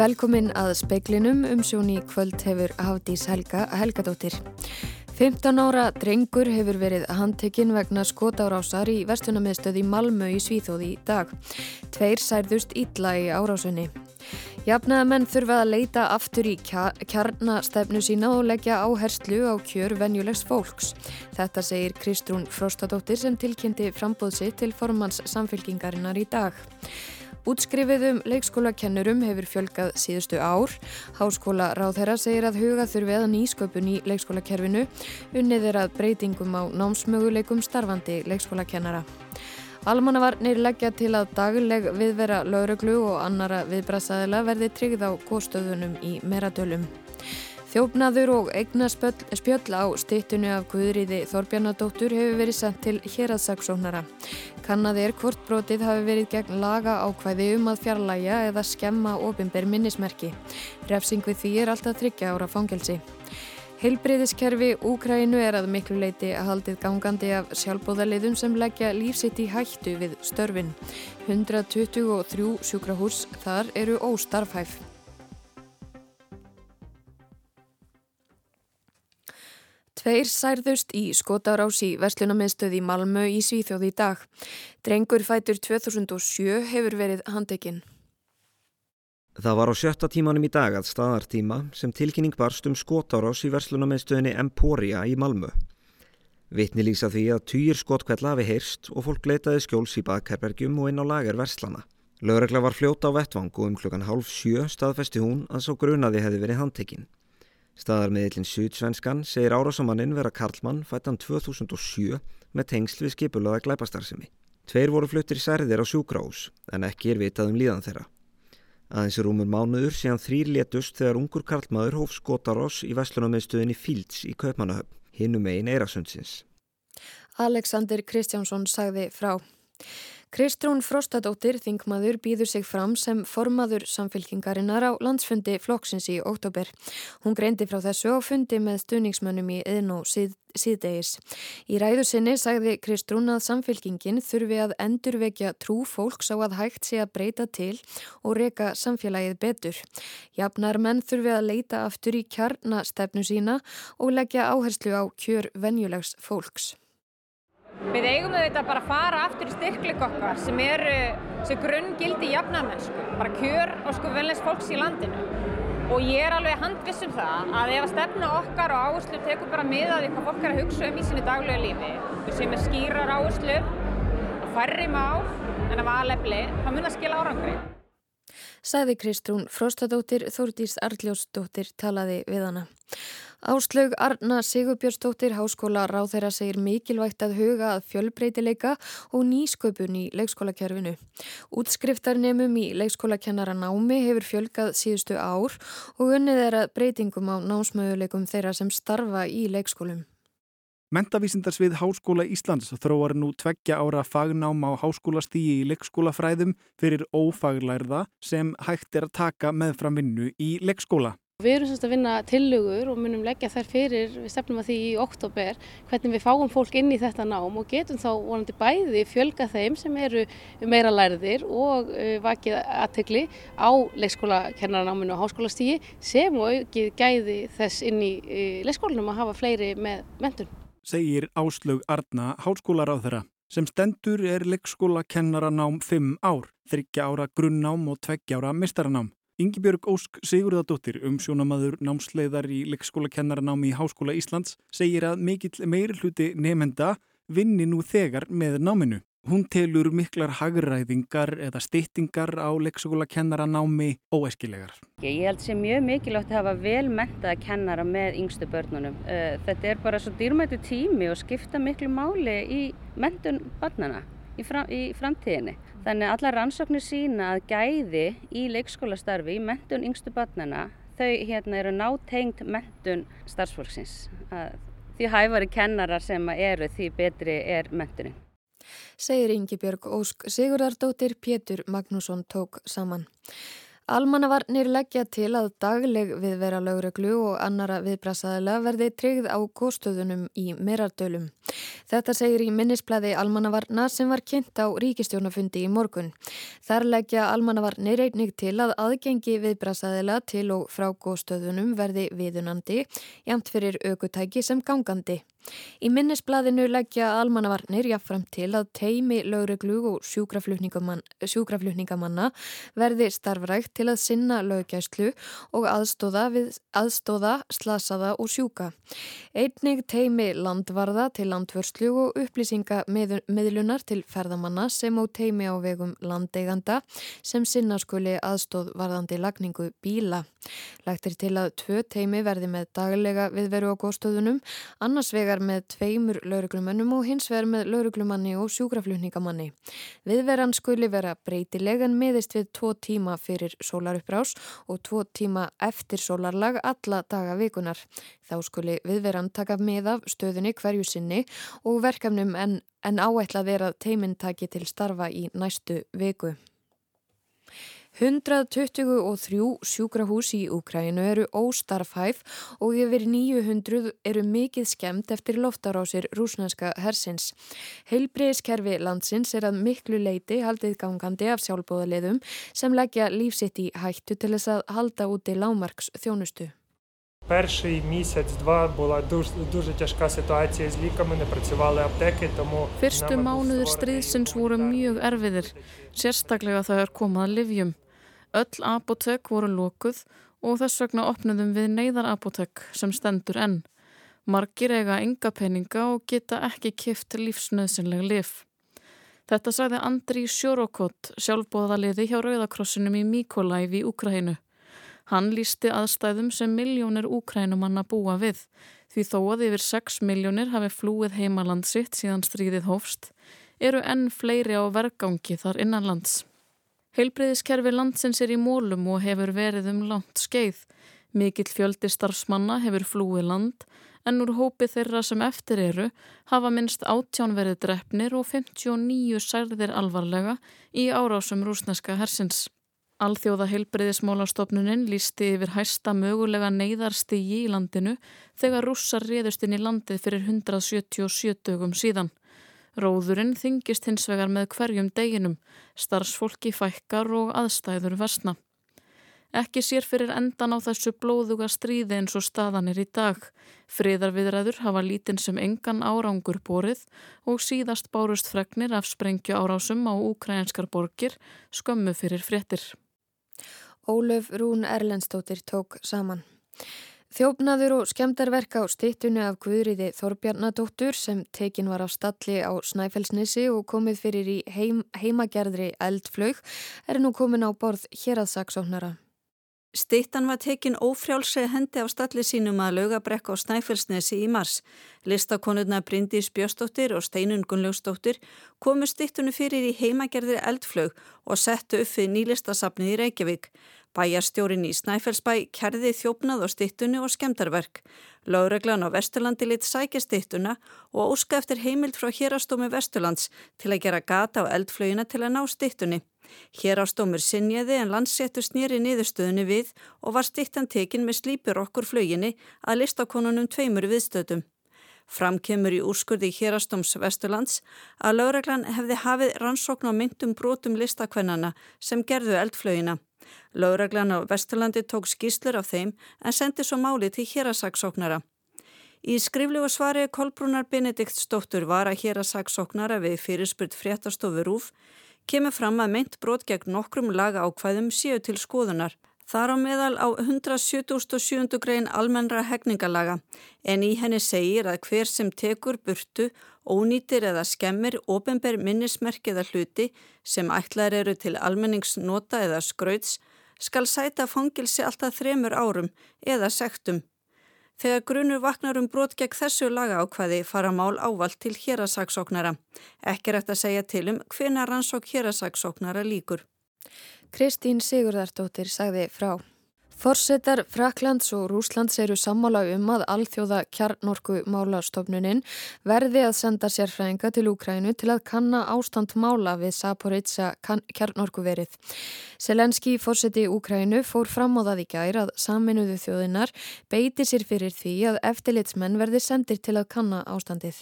Velkomin að speiklinum um sjóni kvöld hefur Hafdís Helga Helgadóttir. 15 ára drengur hefur verið handtekinn vegna skotárásar í vestunarmiðstöð í Malmö í Svíþóði í dag. Tveir særðust ítla í árásunni. Jafnaðamenn þurfa að leita aftur í kjarnastefnu sína og leggja áherslu á kjör venjulegs fólks. Þetta segir Kristrún Frostadóttir sem tilkynnti frambóðsi til formans samfélkingarinnar í dag. Útskrifiðum leikskólakennurum hefur fjölgað síðustu ár. Háskóla Ráðherra segir að huga þurfi að nýsköpun í leikskólakerfinu unnið er að breytingum á námsmöguleikum starfandi leikskólakennara. Almannavarnir leggja til að dagleg viðvera lauruglu og annara viðbrasaðila verði tryggð á góðstöðunum í meradölum. Þjófnaður og eigna spjöll á stýttunu af Guðriði Þorbjarnadóttur hefur verið sendt til héraðsaksóknara. Kannadi er hvort brotið hafi verið gegn laga ákvæði um að fjarlæga eða skemma ofinber minnismerki. Refsing við því er alltaf þryggja ára fangelsi. Heilbreyðiskerfi Úkrænu er að miklu leiti að haldið gangandi af sjálfbóðaliðum sem leggja lífsitt í hættu við störfin. 123 sjúkrahús þar eru óstarfhæf. Tveir særðust í skotárás í Verslunarmiðstöð í Malmö í Svíþjóði í dag. Drengur fætur 2007 hefur verið handekinn. Það var á sjötta tímanum í dag að staðartíma sem tilkynning barst um skotárás í Verslunarmiðstöðinni Emporia í Malmö. Vitni lýsa því að týjir skotkvella hafi heyrst og fólk leitaði skjóls í bakherbergjum og inn á lager verslana. Lögregla var fljóta á vettvang og um klukkan hálf sjö staðfesti hún að svo grunaði hefði verið handtekinn. Staðarmiðlinn Suðsvenskan segir árásamanninn vera Karlmann fættan 2007 með tengsl við skipulaða glæpastarsimi. Tveir voru fluttir særðir á sjúgrás en ekki er vitað um líðan þeirra. Aðeins er rúmur mánuður síðan þrýr letust þegar ungur Karlmaður hóf skotarás í Vestlunarmiðstöðinni Fílds í Kaupmannahöfn, hinnum einn Eirasundsins. Alexander Kristjánsson sagði frá. Kristrún Frostadóttir, þingmaður, býður sig fram sem formaður samfélkingarinnar á landsfundi flokksins í oktober. Hún greindi frá þessu og fundi með stuðningsmönnum í yðn og síð, síðdegis. Í ræðu sinni sagði Kristrún að samfélkingin þurfi að endurvekja trú fólks á að hægt sé að breyta til og reyka samfélagið betur. Jafnar menn þurfi að leita aftur í kjarnastefnu sína og leggja áherslu á kjör venjulegs fólks. Við eigum auðvitað bara að fara aftur í styrkleik okkar sem eru sem grunn gildi jafnarmennsku, bara kjör og sko velins fólks í landinu. Og ég er alveg handvissum það að ef að stefna okkar og áherslu tekur bara miðaði hvað fólk er að hugsa um í sinni daglega lífi, séum með skýrar áherslu og færri mál en að valefli, það mun að skila árangri. Saði Kristrún Frostadóttir, Þórdís Arljósdóttir talaði við hana. Áslaug Arna Sigurbjörnsdóttir Háskóla ráð þeirra segir mikilvægt að huga að fjölbreytileika og nýsköpun í leikskólakerfinu. Útskriftarnemum í leikskólakennara námi hefur fjölgað síðustu ár og unnið er að breytingum á námsmöguleikum þeirra sem starfa í leikskólum. Mentavísindarsvið Háskóla Íslands þróar nú tveggja ára fagnám á háskólastígi í leikskólafræðum fyrir ófaglærða sem hægt er að taka meðfram vinnu í leikskóla. Við erum semst að vinna tillögur og munum leggja þær fyrir, við stefnum að því í oktober, hvernig við fáum fólk inn í þetta nám og getum þá vonandi bæði fjölga þeim sem eru meira læriðir og uh, vakið aðtegli á leikskólakennaranáminu og háskólastígi sem og aukið gæði þess inn í uh, leikskólanum að hafa fleiri með mentun. Segir Áslaug Arna, háskólaráð sem stendur er leikskólakennaranám 5 ár, 30 ára grunnám og 20 ára mistaranám. Yngibjörg Ósk Sigurðardóttir, umsjónamaður námsleiðar í leikskólakennaranámi í Háskóla Íslands, segir að mikill meir hluti nefnda vinni nú þegar með náminu. Hún telur miklar hagræðingar eða stýttingar á leikskólakennaranámi óæskilegar. Ég held sem mjög mikilvægt að hafa vel mentaða kennara með yngstu börnunum. Þetta er bara svo dýrmættu tími og skipta miklu máli í mentun barnana í, fram, í framtíðinni. Þannig að alla rannsóknir sína að gæði í leikskólastarfi, í mentun yngstu barnana, þau hérna eru nátengt mentun starfsfólksins. Því hæfari kennarar sem eru því betri er mentunin. Segir Ingi Björg Ósk Sigurðardóttir Pétur Magnússon tók saman. Almannavarnir leggja til að dagleg viðvera lauruglu og annara viðbrasaðila verði tryggð á góðstöðunum í Merardölum. Þetta segir í minnisblæði Almannavarna sem var kynnt á ríkistjónafundi í morgun. Þar leggja Almannavarnir einnig til að aðgengi viðbrasaðila til og frá góðstöðunum verði viðunandi, jæmt fyrir aukutæki sem gangandi. Í minnisbladinu leggja almannavarnir jáfnfram til að teimi lögreglu og sjúkraflutningamanna verði starfrækt til að sinna löggæslu og aðstóða, við, aðstóða, slasaða og sjúka. Einnig teimi landvarða til landvörslu og upplýsinga meðlunar til ferðamanna sem á teimi á vegum landeiganda sem sinna skuli aðstóð varðandi lagningu bíla. Lagtir til að tvö teimi verði með daglega viðveru á góðstöðunum, annars vegar vegar með tveimur lauruglumannum og hins vegar með lauruglumanni og sjúkraflutningamanni. Viðveran skuli vera breytileg en miðist við tvo tíma fyrir sólarupprás og tvo tíma eftir sólarlag alla daga vikunar. Þá skuli viðveran taka með af stöðunni hverju sinni og verkefnum en, en áætlað er að teiminn taki til starfa í næstu viku. 123 sjúkrahús í Úkrænu eru óstarfhæf og yfir 900 eru mikið skemmt eftir loftarásir rúsnænska hersins. Heilbreiðskerfi landsins er að miklu leiti haldið gangandi af sjálfbóðaliðum sem leggja lífsitt í hættu til þess að halda úti lámarks þjónustu. Fyrstu mánuður stríðsins voru mjög erfiðir, sérstaklega það er komað livjum. Öll apotek voru lókuð og þess vegna opnuðum við neyðarapotek sem stendur enn. Margir eiga enga peninga og geta ekki kift lífsnöðsynlega lif. Þetta sagði Andri Sjórokot, sjálfbóðaliði hjá Rauðakrossinum í Míkolæf í Úkrahinu. Hann lísti aðstæðum sem miljónir úkrænumanna búa við því þó að yfir 6 miljónir hafi flúið heimaland sitt síðan stríðið hófst eru enn fleiri á vergangi þar innanlands. Heilbreyðiskerfi landsins er í mólum og hefur verið um langt skeið. Mikill fjöldi starfsmanna hefur flúið land en úr hópi þeirra sem eftir eru hafa minnst átján verið drefnir og 59 særðir alvarlega í árásum rúsneska hersins. Alþjóða heilbreyðismólastofnunin lísti yfir hæsta mögulega neyðarstigi í landinu þegar rússar réðust inn í landið fyrir 177 dögum síðan. Róðurinn þingist hins vegar með hverjum deginum, starfsfólki fækkar og aðstæður versna. Ekki sér fyrir endan á þessu blóðuga stríði eins og staðanir í dag. Friðarviðræður hafa lítinn sem engan árangur borið og síðast bárust fregnir af sprengju árásum á ukrainskar borgir skömmu fyrir fréttir. Ólöf Rún Erlendstóttir tók saman. Þjófnaður og skemdarverk á stittunni af Guðriði Þorbjarnadóttur sem tekin var af stalli á Snæfellsnesi og komið fyrir í heim, heimagerðri eldflög er nú komin á borð hér að saksóknara. Stittan var tekin ófrjálseg hendi á stalli sínum að lögabrekk á Snæfellsnesi í mars. Listakonurna Bryndís Björstóttir og Steinun Gunnlaugstóttir komu stittunni fyrir í heimagerðir eldflög og settu upp fyrir nýlistasafnið í Reykjavík. Bæjarstjórin í Snæfellsbæ kerði þjófnað á stittunni og skemdarverk. Láreglan á Vesturlandi lit sækja stittuna og óska eftir heimild frá hérastómi Vesturlands til að gera gata á eldflögina til að ná stittunni. Hér ástómur sinniði en landsettur snýri niðurstöðunni við og var stittan tekin með slípur okkur flöginni að listakonunum tveimur viðstöðum. Framkemur í úrskurði hérastóms Vesturlands að lögreglan hefði hafið rannsókn á myndum brotum listakvennana sem gerðu eldflögina. Lögreglan á Vesturlandi tók skýslur af þeim en sendi svo máli til hérasaksóknara. Í skriflegu svari Kolbrúnar Benediktsdóttur var að hérasaksóknara við fyrirspurt fréttastofu Rúf kemur fram að meint brot gegn nokkrum laga ákvæðum séu til skoðunar. Þar á meðal á 177. grein almennra hegningarlaga en í henni segir að hver sem tekur burtu, ónýtir eða skemmir, ofinber minnismerkiða hluti sem ætlar eru til almenningsnota eða skrauts skal sæta fangilsi alltaf þremur árum eða sektum. Þegar grunur vaknar um brot gegn þessu laga ákvæði fara mál ávalt til hérasagsóknara. Ekki rætt að segja til um hvena rannsók hérasagsóknara líkur. Kristín Sigurðardóttir sagði frá. Forsetar Fraklands og Rúslands eru sammála um að alþjóða kjarnorku málastofnunin verði að senda sérfræðinga til Úkrænu til að kanna ástand mála við Saporitsa kjarnorkuverið. Selenski fórseti Úkrænu fór fram á það í gær að saminuðu þjóðinar beiti sér fyrir því að eftirlitsmenn verði sendir til að kanna ástandið.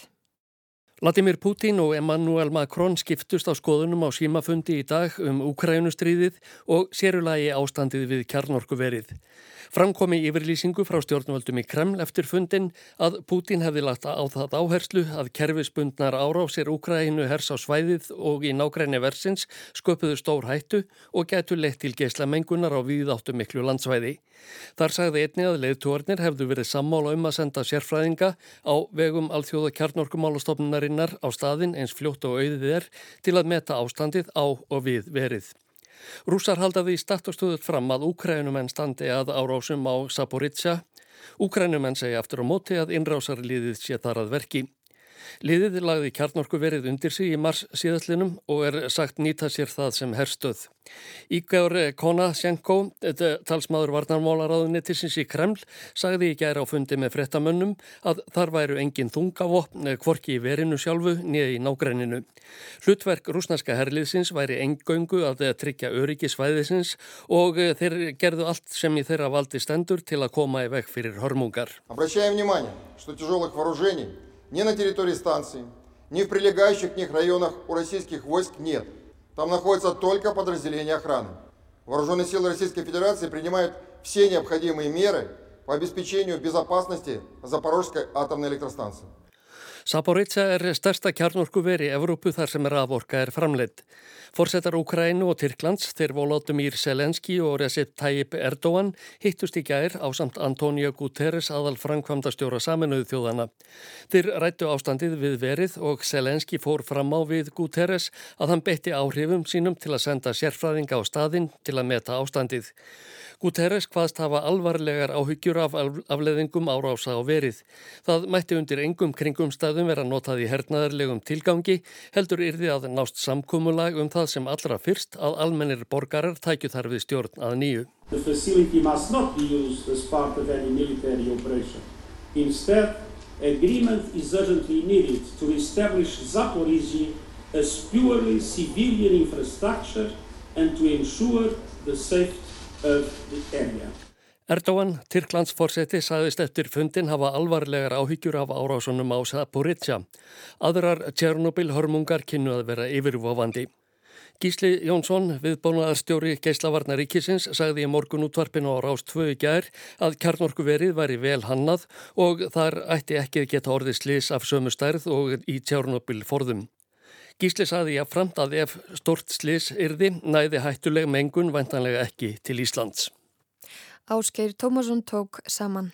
Vladimir Putin og Emmanuel Macron skiptust á skoðunum á símafundi í dag um Ukrænustríðið og sérulagi ástandið við kjarnorkuverið. Framkomi yfirlýsingu frá stjórnvöldum í Kreml eftir fundin að Putin hefði lagt á það áherslu að kerfisbundnar árásir Úkrænu hers á svæðið og í nágræni versins sköpuðu stór hættu og getur leitt til geisla mengunar á viðáttu miklu landsvæði. Þar sagði einni að leiðtórnir hefðu verið sammála um að senda sérfræðinga á vegum alþjóða kjarnorkumálastofnunarinnar á staðin eins fljótt og auðið er til að meta ástandið á og við verið. Rúsar haldaði í startastöðut fram að úkrænumenn standi að árásum á Saporizja. Úkrænumenn segja aftur á móti að innrásarliðið sé þar að verki. Liðið lagði kjarnorku verið undir sig í mars síðastlinum og er sagt nýta sér það sem herstöð. Ígjár Konasjenko, talsmaður varnarmálaráðunettisins í Kreml, sagði í gæra á fundi með frettamönnum að þar væru engin þungavopn kvorki í verinu sjálfu niður í nágrenninu. Hlutverk rúsnarska herliðsins væri engöngu að tryggja öryggi svæðisins og þeir gerðu allt sem í þeirra valdi stendur til að koma í veg fyrir hörmungar. Ни на территории станции, ни в прилегающих к них районах у российских войск нет. Там находятся только подразделения охраны. Вооруженные силы Российской Федерации принимают все необходимые меры по обеспечению безопасности Запорожской атомной электростанции. Saporizja er stærsta kjarnorkuveri í Evrópu þar sem raforka er framleitt. Forsetar Ukrænu og Tyrklands, þeir Volodymyr Selenski og Recep Tayyip Erdogan hittust í gær á samt Antonio Guterres aðal framkvamda stjóra saminuðu þjóðana. Þeir rættu ástandið við verið og Selenski fór fram á við Guterres að hann beitti áhrifum sínum til að senda sérfræðinga á staðinn til að meta ástandið. Guterres hvaðst hafa alvarlegar áhyggjur af afleðingum árása á verið. Það mætti undir engum kringum staðum vera notað í hernaðarlegum tilgangi, heldur yrði að nást samkúmulag um það sem allra fyrst að almennir borgarar tækju þar við stjórn að nýju. The facility must not be used as part of any military operation. Instead, agreement is urgently needed to establish Zaporizhia as purely civilian infrastructure and to ensure the safety Erdóan, Tyrklands fórseti, saðist eftir fundin hafa alvarlegar áhyggjur af árásunum á Saporizja. Aðrar Tjernobyl hörmungar kynnu að vera yfirvofandi. Gísli Jónsson, viðbónaðarstjóri Geislavarnar Ríkisins, sagði í morgun útvarpinu á Rást 2 gær að kjarnorkuverið væri vel hannað og þar ætti ekki geta orðið slis af sömu stærð og í Tjernobyl forðum. Gísli saði að framt að ef stort slis yrði næði hættuleg mengun vantanlega ekki til Íslands. Áskeir Tómasson tók saman.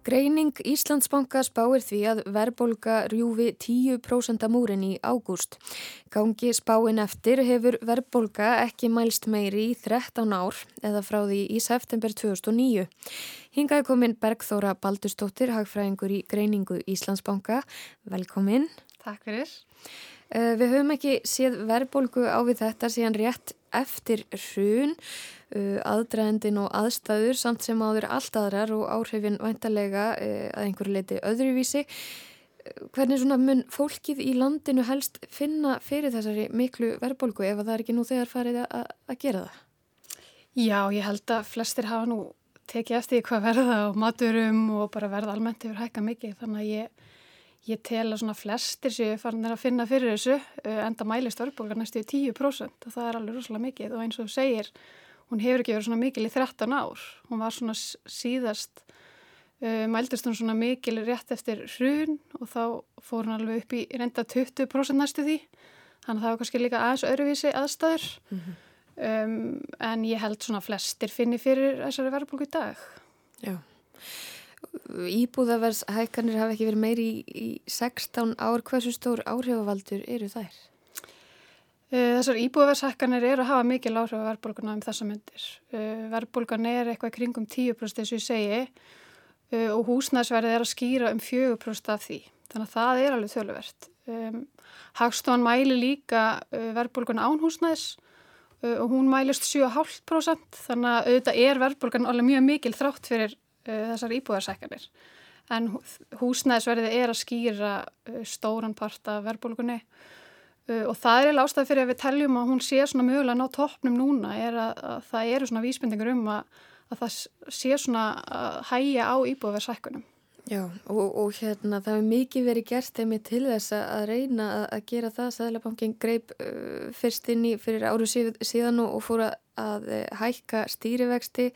Greining Íslandsbanka spáir því að verðbólka rjúfi 10% múrin í ágúst. Gangi spáin eftir hefur verðbólka ekki mælst meiri í 13 ár eða frá því í september 2009. Hingaði komin Bergþóra Baldustóttir, hagfræðingur í Greiningu Íslandsbanka. Velkomin. Takk fyrir. Eh, við höfum ekki séð verðbólku á við þetta síðan rétt eftir hrun. Uh, aðdraðendin og aðstæður samt sem áður allt aðrar og áhrifin væntalega uh, að einhverju leiti öðruvísi. Hvernig mun fólkið í landinu helst finna fyrir þessari miklu verðbólgu ef það er ekki nú þegar farið að, að gera það? Já, ég held að flestir hafa nú tekið eftir hvað verða á maturum og bara verða almennt yfir hækka mikið þannig að ég, ég tel að svona flestir séu farin að finna fyrir þessu enda mælist verðbólgar næstu í 10% og það er alveg rosalega mikið og eins og segir hún hefur ekki verið svona mikil í 13 ár. Hún var svona síðast, uh, mældist hún svona mikil rétt eftir hrun og þá fór hún alveg upp í reynda 20% næstu því. Þannig að það var kannski líka aðeins öruvísi aðstæður. Mm -hmm. um, en ég held svona flestir finni fyrir þessari verðbólku í dag. Já. Íbúðaverðshækkanir hafa ekki verið meiri í, í 16 ár. Hversu stór áhrifavaldur eru þær? Eh, þessar íbúðverðshækkanir eru að hafa mikil áhrif á verðbólguna um þessa myndir. Eh, Verðbólgan er eitthvað kringum 10% eins og ég segi eh, og húsnæðsverðið er að skýra um 4% af því. Þannig að það er alveg þöluvert. Hagstofan mæli líka verðbólguna án húsnæðs og hún mælist 7,5% þannig að auðvitað er verðbólgan alveg mjög mikil þrátt fyrir þessar íbúðverðshækkanir. En húsnæðsverðið er að skýra stóran part af verðbólgunni uh, og það er ástæði fyrir að við teljum að hún sé svona mögulega að ná toppnum núna er að, að það eru svona vísbendingur um að, að það sé svona að hæja á íbúðverðsækkunum. Já og, og hérna það hefur mikið verið gert þeimir til þess að reyna að, að gera það. Sæðlabankin greip uh, fyrst inn í fyrir áru síðan og fór að hækka stýrivexti.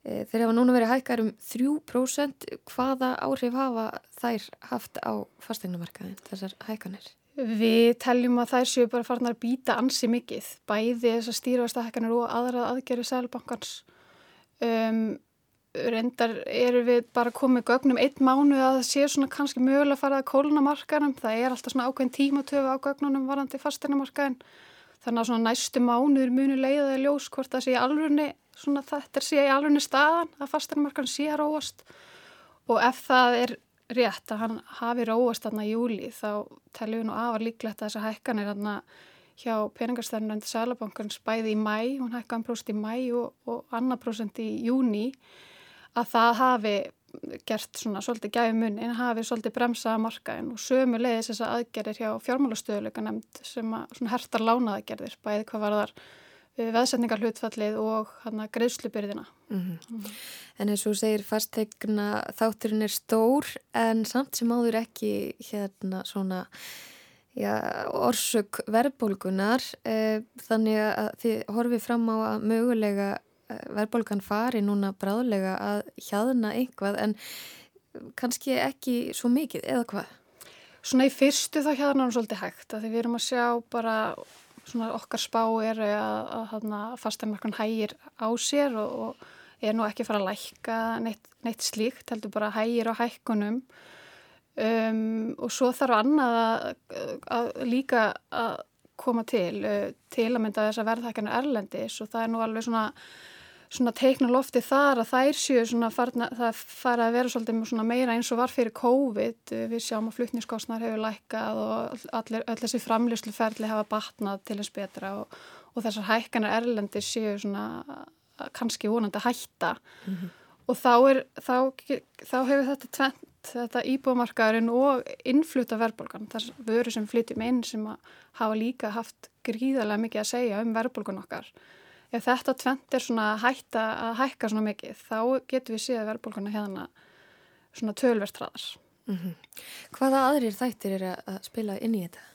Þeir hafa núna verið hækkar um 3%. Hvaða áhrif hafa þær haft á fastegnumarkaðin, þessar hækkanir? Við teljum að þær séu bara farin að býta ansi mikið, bæði þessar stýrivexta hækkanir og aðra aðgerið Sæðlabankans. Um, reyndar eru við bara komið gögnum einn mánu að það sé svona kannski mögulega að fara að kóluna markaðum. Það er alltaf svona ákveðin tímatöfu á gögnunum varandi fastegnumarkaðin. Þannig að svona næstu mánuður muni leiðaði ljós hvort það sé alveg svona þetta sé í alveg staðan að fastegnumarkaðin sé að róast. Og ef það er rétt að hann hafi róast þarna í júli þá teljum við nú afar líklegt að þessa hækkanir þarna hjá peningarstæðunandi Sælabankans bæði í mæ, hún hækkaði próst í mæ og, og annar prósent í júni að það hafi gert svona svolítið gæfi munni en hafi svolítið bremsaða markaðin og sömu leiðis þess að aðgerðir hjá fjármálastöðuleika nefnd sem að svona hertar lánaðagerðir bæði hvað var þar veðsetningar hlutfallið og greiðslubyrðina. Mm -hmm. mm -hmm. En eins og segir fastegna þátturinn er stór en samt sem áður ekki hérna svona já, orsök verðbólgunar eh, þannig að þið horfið fram á að mögulega verðbólgan fari núna bráðlega að hjaðna einhvað en kannski ekki svo mikið eða hvað? Svona í fyrstu þá hjaðna hann svolítið hægt að því við erum að sjá bara svona okkar spá er að, að, að fastanmarkan hægir á sér og, og er nú ekki fara að lækka neitt, neitt slíkt, heldur bara hægir á hækkunum. Um, og svo þarf annað að, að líka að koma til, til að mynda þess að verðhækkanir erlendis og það er nú alveg svona svona teikna lofti þar að þær séu svona farna, það fara að vera svolítið meira eins og var fyrir COVID. Við sjáum að flutningskostnar hefur lækkað og allir, öll þessi framlýsluferli hafa batnað til þess betra og, og þessar hækkanar erlendi séu svona kannski vonandi hætta. Mm -hmm. og þá, er, þá, þá hefur þetta tvent, þetta íbúmarkaðurinn og innfluta verðbólgan, þess vöru sem flytjum inn sem hafa líka haft gríðarlega mikið að segja um verðbólgan okkar ef þetta tvent er svona hætta að hækka svona mikið þá getur við síðan verðbólkuna hérna svona tölverstræðar. Mm -hmm. Hvaða aðrir þættir er að spila inn í þetta?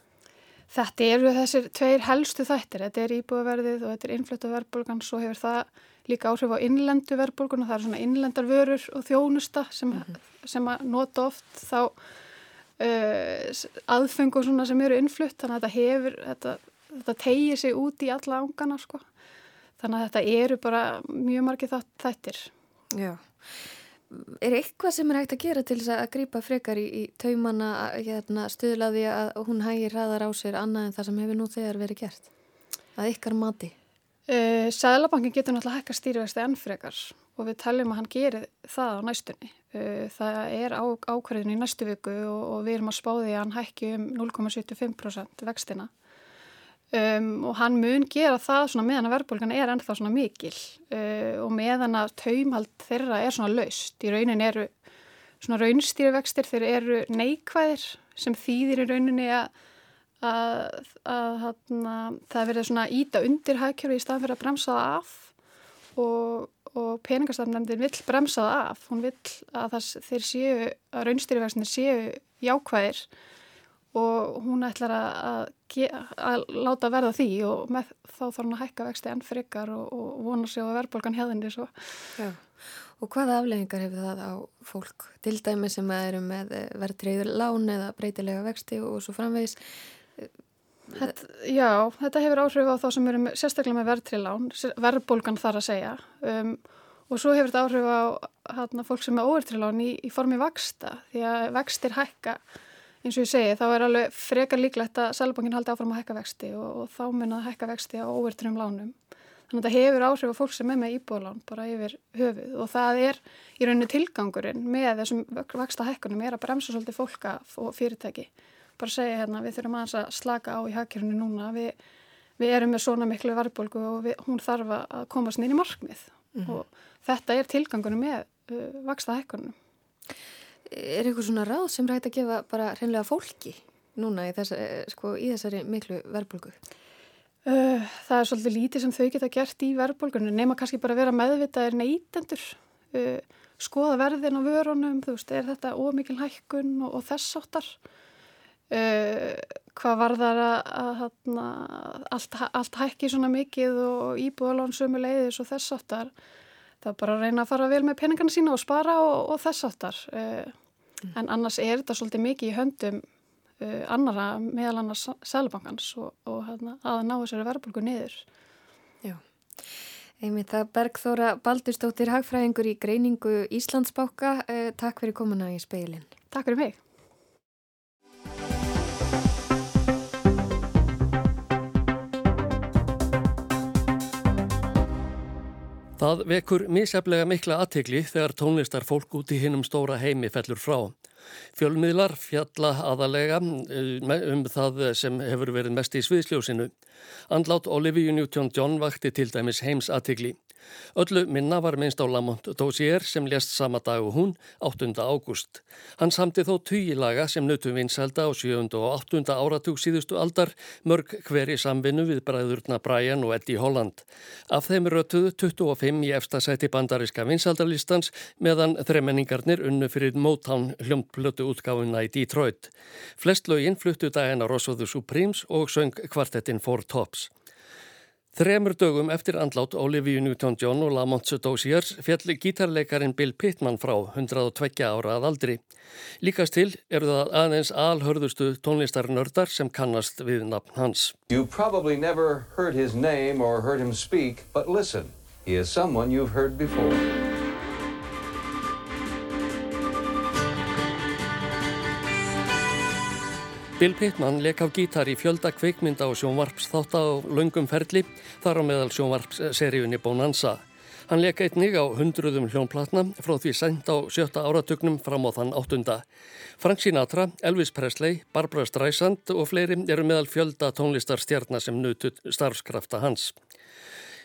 Þetta eru þessir tveir helstu þættir. Þetta er íbúðverðið og þetta er innflötu verðbólkan. Svo hefur það líka áhrif á innlendu verðbólkun og það er svona innlendar vörur og þjónusta sem, mm -hmm. sem að nota oft þá uh, aðfengu sem eru innflutt. Þannig að þetta hefur, þetta, þetta tegir sig út í alla ángana sko. Þannig að þetta eru bara mjög margir þættir. Já. Er eitthvað sem er hægt að gera til þess að grýpa frekar í, í taumanna hérna, stuðlaði að hún hægir hraðar á sér annað en það sem hefur nú þegar verið gert? Að ykkar mati? Uh, Sæðlabankin getur náttúrulega hækka stýrivexti enn frekar og við taljum að hann gerir það á næstunni. Uh, það er á, ákvarðin í næstu viku og, og við erum að spáði að hann hækki um 0,75% vextina. Um, og hann mun gera það svona meðan að verðbólgan er ennþá svona mikil uh, og meðan að taumhald þeirra er svona laust. Í raunin eru svona raunstýrivextir þeir eru neikvæðir sem þýðir í rauninni að, að, að, að það verður svona íta undir hækjörfi í staðan fyrir að bremsa það af og, og peningastafnendin vill bremsa það af. Hún vill að þeir séu, að raunstýrivextinir séu jákvæðir og hún ætlar að, að láta verða því og með, þá þarf hún að hækka vexti enn frikar og, og vona sig á verðbólgan hefðinni svo. Já, og hvaða afleggingar hefur það á fólk? Til dæmi sem eru með verðtriður lán eða breytilega vexti og svo framvegis? Þetta, já, þetta hefur áhrif á þá sem eru með, sérstaklega með verðtrið lán, verðbólgan þar að segja um, og svo hefur þetta áhrif á hana, fólk sem er óvertrið lán í, í formi vaksta því að vextir hækka eins og ég segi, þá er alveg frekar líklegt að Sælubankin haldi áfram að hækka vexti og, og þá mun að hækka vexti á óvertunum lánum. Þannig að þetta hefur áhrif á fólk sem er með íbúðlán bara yfir höfuð og það er í rauninni tilgangurinn með þessum vexta hækkunum er að bremsa svolítið fólka og fyrirtæki. Bara segja hérna, við þurfum aðeins að slaka á í hækjörinu núna, við, við erum með svona miklu varbolgu og við, hún þarf að komast inn í markmið mm -hmm. og þetta er tilgangurinn með uh, vexta hækkunum er eitthvað svona ráð sem rægt að gefa bara hreinlega fólki núna í, þess, sko, í þessari miklu verðbólgu? Uh, það er svolítið lítið sem þau geta gert í verðbólgunum nema kannski bara vera meðvitaðir neytendur uh, skoða verðin á vörunum, þú veist, er þetta ómikil hækkun og, og þess áttar uh, hvað var það að, að, að allt, allt hækki svona mikið og íbúðalón sömu leiðis og þess áttar það er bara að reyna að fara vel með peningana sína og spara og, og þess áttar mm. en annars er þetta svolítið mikið í höndum uh, annara meðal annars Sælubankans og, og hérna, að ná þessari verðbólgu niður. Já, einmitt það Bergþóra Baldurstóttir Hagfræðingur í greiningu Íslandsbáka. Uh, takk fyrir komuna í speilin. Takk fyrir mig. Það vekur misjaflega mikla aðtegli þegar tónlistar fólk út í hinnum stóra heimi fellur frá. Fjölmiðlar fjalla aðalega eh, um það sem hefur verið mest í sviðsljósinu. Andlát Olivia Newton-John vakti til dæmis heims aðtikli. Öllu minna var minnst á Lamont Dozier sem lést sama dag og hún, 8. ágúst. Hann samti þó tugilaga sem nutum vinselda á 7. og 8. áratug síðustu aldar, mörg hveri samvinnu við bræðurna Brian og Eddie Holland. Af þeim rötuðu 25 í efstasæti bandariska vinseldarlistans meðan þremenningarnir unnu fyrir Motown hljómplötu útgáfuna í Detroit. Flest lögin fluttu daginn á the Supremes og söng kvartettin Four Tops. Þremur dögum eftir andlát Olivia Newton-John og Lamont Dozier fjalli gítarleikarin Bill Pittman frá 102 ára að aldri. Líkast til eru það aðeins alhörðustu tónlistarnördar sem kannast við nafn hans. You've probably never heard his name or heard him speak, but listen, he is someone you've heard before. Bill Pittman leik á gítar í fjölda kveikmynda og sjónvarps þátt á laungum ferli þar á meðal sjónvarpsseríunni Bonanza. Hann leik einnig á hundruðum hljónplatna frá því sent á sjötta áratugnum fram á þann áttunda. Frank Sinatra, Elvis Presley, Barbara Streisand og fleiri eru meðal fjölda tónlistarstjarnar sem nutut starfskrafta hans.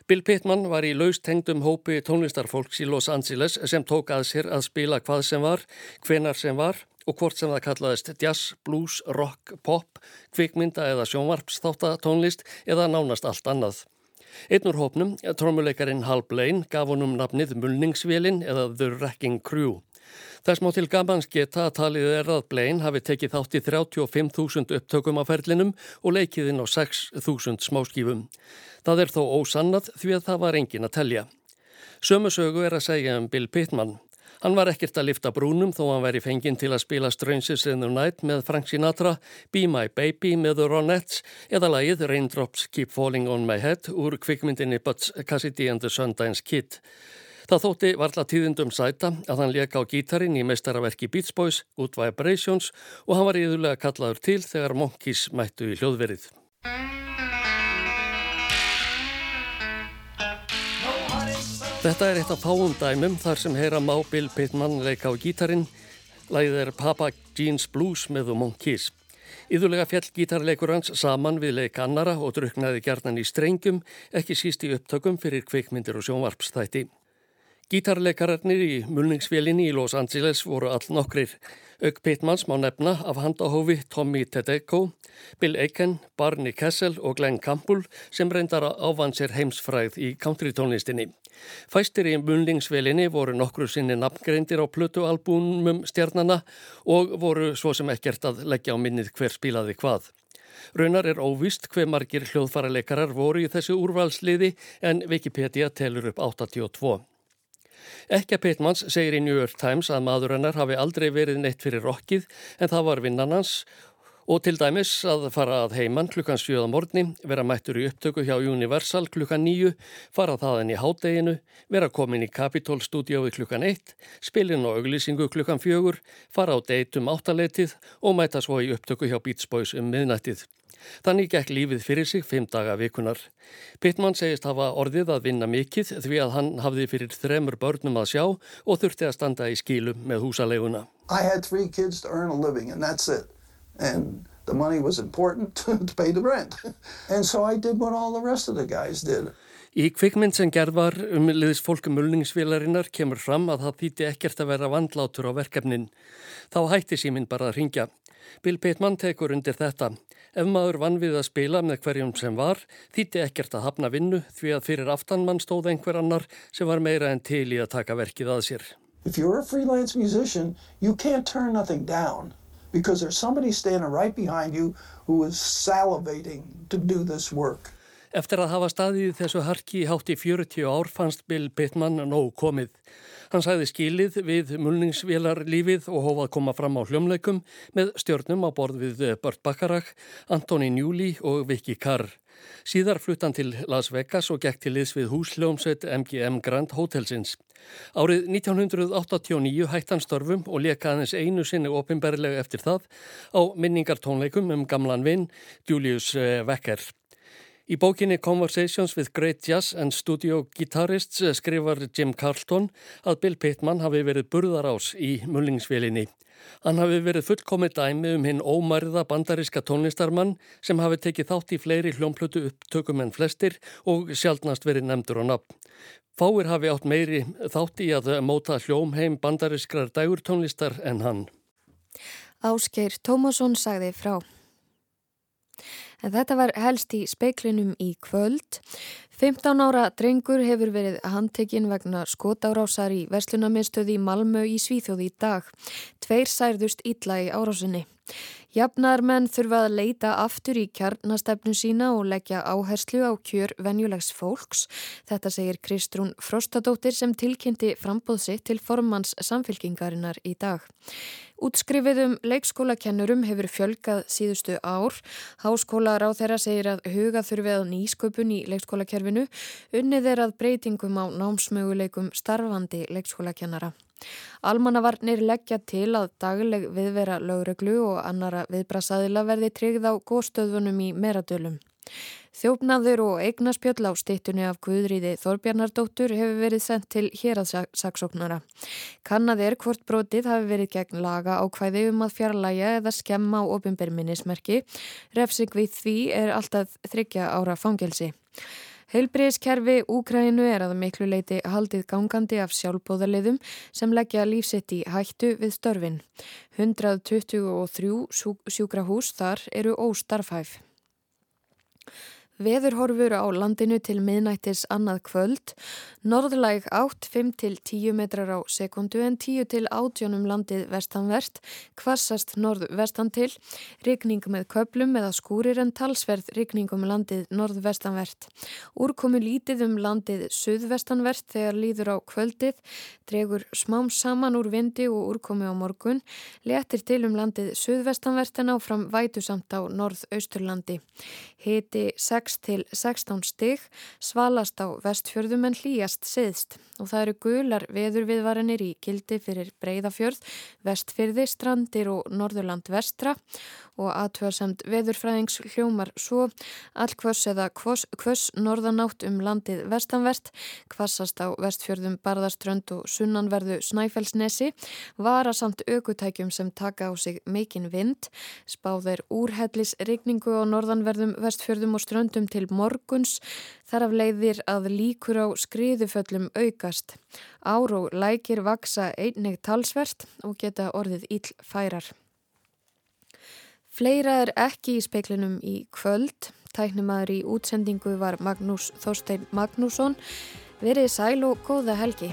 Bill Pittman var í laust hengdum hópi tónlistarfólks í Los Angeles sem tók að sér að spila hvað sem var, hvenar sem var og hvort sem það kallaðist jazz, blues, rock, pop, kvikmynda eða sjónvarps þáttatónlist eða nánast allt annað. Einnur hópnum, trómuleikarin Hal Blaine, gaf honum nafnið Mulningsvélin eða The Wrecking Crew. Þess má til gamans geta að talið er að Blaine hafi tekið þátt í 35.000 upptökum á ferlinum og leikið inn á 6.000 smáskífum. Það er þó ósannat því að það var engin að telja. Sömusögu er að segja um Bill Pittman. Hann var ekkert að lifta brúnum þó hann væri fenginn til að spila Strangers in the Night með Frank Sinatra, Be My Baby með The Ronettes eða lagið Raindrops Keep Falling on My Head úr kvikmyndinni Butch Cassidy and the Sundance Kid. Það þótti varla tíðindum sæta að hann leka á gítarin í meistaraverki Beach Boys út Vibrations og hann var íðulega kallaður til þegar Monkeys mættu í hljóðverið. Þetta er eitt af fáum dæmum þar sem heyra má Bill Pittman leika á gítarin. Læðið er Papa Jeans Blues með The Monkeys. Íðulega fjall gítarleikur hans saman við leik annara og druknaði gerðan í strengjum, ekki síst í upptökum fyrir kveikmyndir og sjónvarpstætti. Gítarleikararnir í mulningsfélinni í Los Angeles voru all nokkrir. Auk Pittmans má nefna af handahófi Tommy Tedeko, Bill Aiken, Barney Kessel og Glenn Campbell sem reyndar að ávann sér heimsfræð í countrytónlistinni. Fæstir í mulningsvelinni voru nokkru sinni nafngreindir á plötualbúnum stjarnana og voru svo sem ekkert að leggja á minnið hver spilaði hvað. Raunar er óvist hver margir hljóðfaraleikarar voru í þessu úrvalsliði en Wikipedia telur upp 82. Ekki að Pittmans segir í New York Times að maður hennar hafi aldrei verið neitt fyrir rokkið en það var vinnan hans og til dæmis að fara að heiman klukkan 7. morgni, vera mættur í upptöku hjá Universal klukkan 9, fara þaðan í hádeginu, vera komin í Capitol stúdiói klukkan 1, spilin á auglýsingu klukkan 4, fara á deitum áttaleitið og mæta svo í upptöku hjá Beach Boys um miðnættið. Þannig gekk lífið fyrir sig fimm daga vikunar. Pittman segist hafa orðið að vinna mikill því að hann hafði fyrir þremur börnum að sjá og þurfti að standa í skílum með húsaleguna. And the money was important to pay the rent. And so I did what all the rest of the guys did. Í kvikmynd sem gerð var um liðis fólkum mulningsvélarinnar kemur fram að það þýtti ekkert að vera vandlátur á verkefnin. Þá hætti síminn bara að ringja. Bill Pittman tekur undir þetta. Ef maður vann við að spila með hverjum sem var, þýtti ekkert að hafna vinnu því að fyrir aftanmann stóð einhver annar sem var meira en til í að taka verkið að sér. If you're a freelance musician, you can't turn nothing down because there's somebody standing right behind you who is salivating to do this work. Eftir að hafa staðið þessu harki hátt í 40 ár fannst Bill Pittman nóg komið. Hann sæði skilið við mulningsvélarlífið og hófað koma fram á hljómleikum með stjórnum á borð við Burt Bacharach, Antoni Njúli og Vicky Carr. Síðar flutt hann til Las Vegas og gekk til liðs við húsljómsveit MGM Grand Hotelsins. Árið 1989 hætt hann störfum og lekaðins einu sinni ofinberlega eftir það á minningartónleikum um gamlan vinn Julius Wecker. Í bókinni Conversations with Great Jazz and Studio Guitarists skrifar Jim Carlton að Bill Pittman hafi verið burðarás í mullingsvélinni. Hann hafi verið fullkomið dæmi um hinn ómærða bandariska tónlistarmann sem hafi tekið þátt í fleiri hljómplötu upptökum en flestir og sjálfnast verið nefndur á nafn. Fáir hafi átt meiri þátt í að móta hljómheim bandariskrar dægurtónlistar en hann. Áskeir Tómasson sagði frá. En þetta var helst í speiklinum í kvöld. 15 ára drengur hefur verið handtekinn vegna skotárásar í Vestlunarmiðstöði í Malmö í Svíþjóði í dag. Tveir særðust ítla í árásinni. Jafnar menn þurfa að leita aftur í kjarnastefnu sína og leggja áherslu á kjör venjulegs fólks. Þetta segir Kristrún Frostadóttir sem tilkynnti frambóðsitt til formans samfélkingarinnar í dag. Útskrifiðum leikskólakennurum hefur fjölgað síðustu ár. Háskólar á þeirra segir að huga þurfi að nýsköpun í leikskólakerfinu. Unnið er að breytingum á námsmöguleikum starfandi leikskólakennara. Almannavarnir leggja til að dagleg viðvera lögreglu og annara viðbrasaðila verði tryggð á góðstöðunum í meradölum. Þjófnaður og eignaspjöll á stittunni af Guðriði Þorbjarnardóttur hefur verið sendt til héraðsaksóknara. Kannad er hvort brotið hafi verið gegn laga ákvæði um að fjarlæga eða skemma á ofinberminnismerki. Refsing við því er alltaf þryggja ára fangelsi. Heilbriðskerfi Úkrænu er að miklu leiti haldið gangandi af sjálfbóðarliðum sem leggja lífsitt í hættu við störfin. 123 sjúkrahús þar eru óstarfhæf. Veðurhorfur á landinu til miðnættis annað kvöld, norðlæg 8-5-10 metrar á sekundu en 10-18 um landið vestanvert, kvassast norð-vestan til, rigning með köplum eða skúrir en talsverð rigning um landið norð-vestanvert. Úrkomu lítið um landið suðvestanvert þegar líður á kvöldið, dregur smám saman úr vindi og úrkomu á morgun, letir til um landið suðvestanvert en áfram vætusamt á norð-austurlandi. Hiti 6 6 til 16 stig, svalast á vestfjörðum en hlýjast siðst og það eru gular veðurviðvarinir í kildi fyrir breyðafjörð, vestfyrði, strandir og norðurland vestra. Og aðtöðasamt veðurfræðings hljómar svo allkvöss eða kvöss norðanátt um landið vestanvert, kvassast á vestfjörðum barðaströnd og sunnanverðu snæfellsnesi, varasamt aukutækjum sem taka á sig mikinn vind, spáðir úrhellis rigningu á norðanverðum vestfjörðum og ströndum til morguns, þar af leiðir að líkur á skriðuföllum aukast. Ár og lækir vaksa einnig talsvert og geta orðið íll færar. Fleira er ekki í speiklinum í kvöld. Tæknimaður í útsendingu var Magnús Þorstein Magnússon. Verið sæl og góða helgi.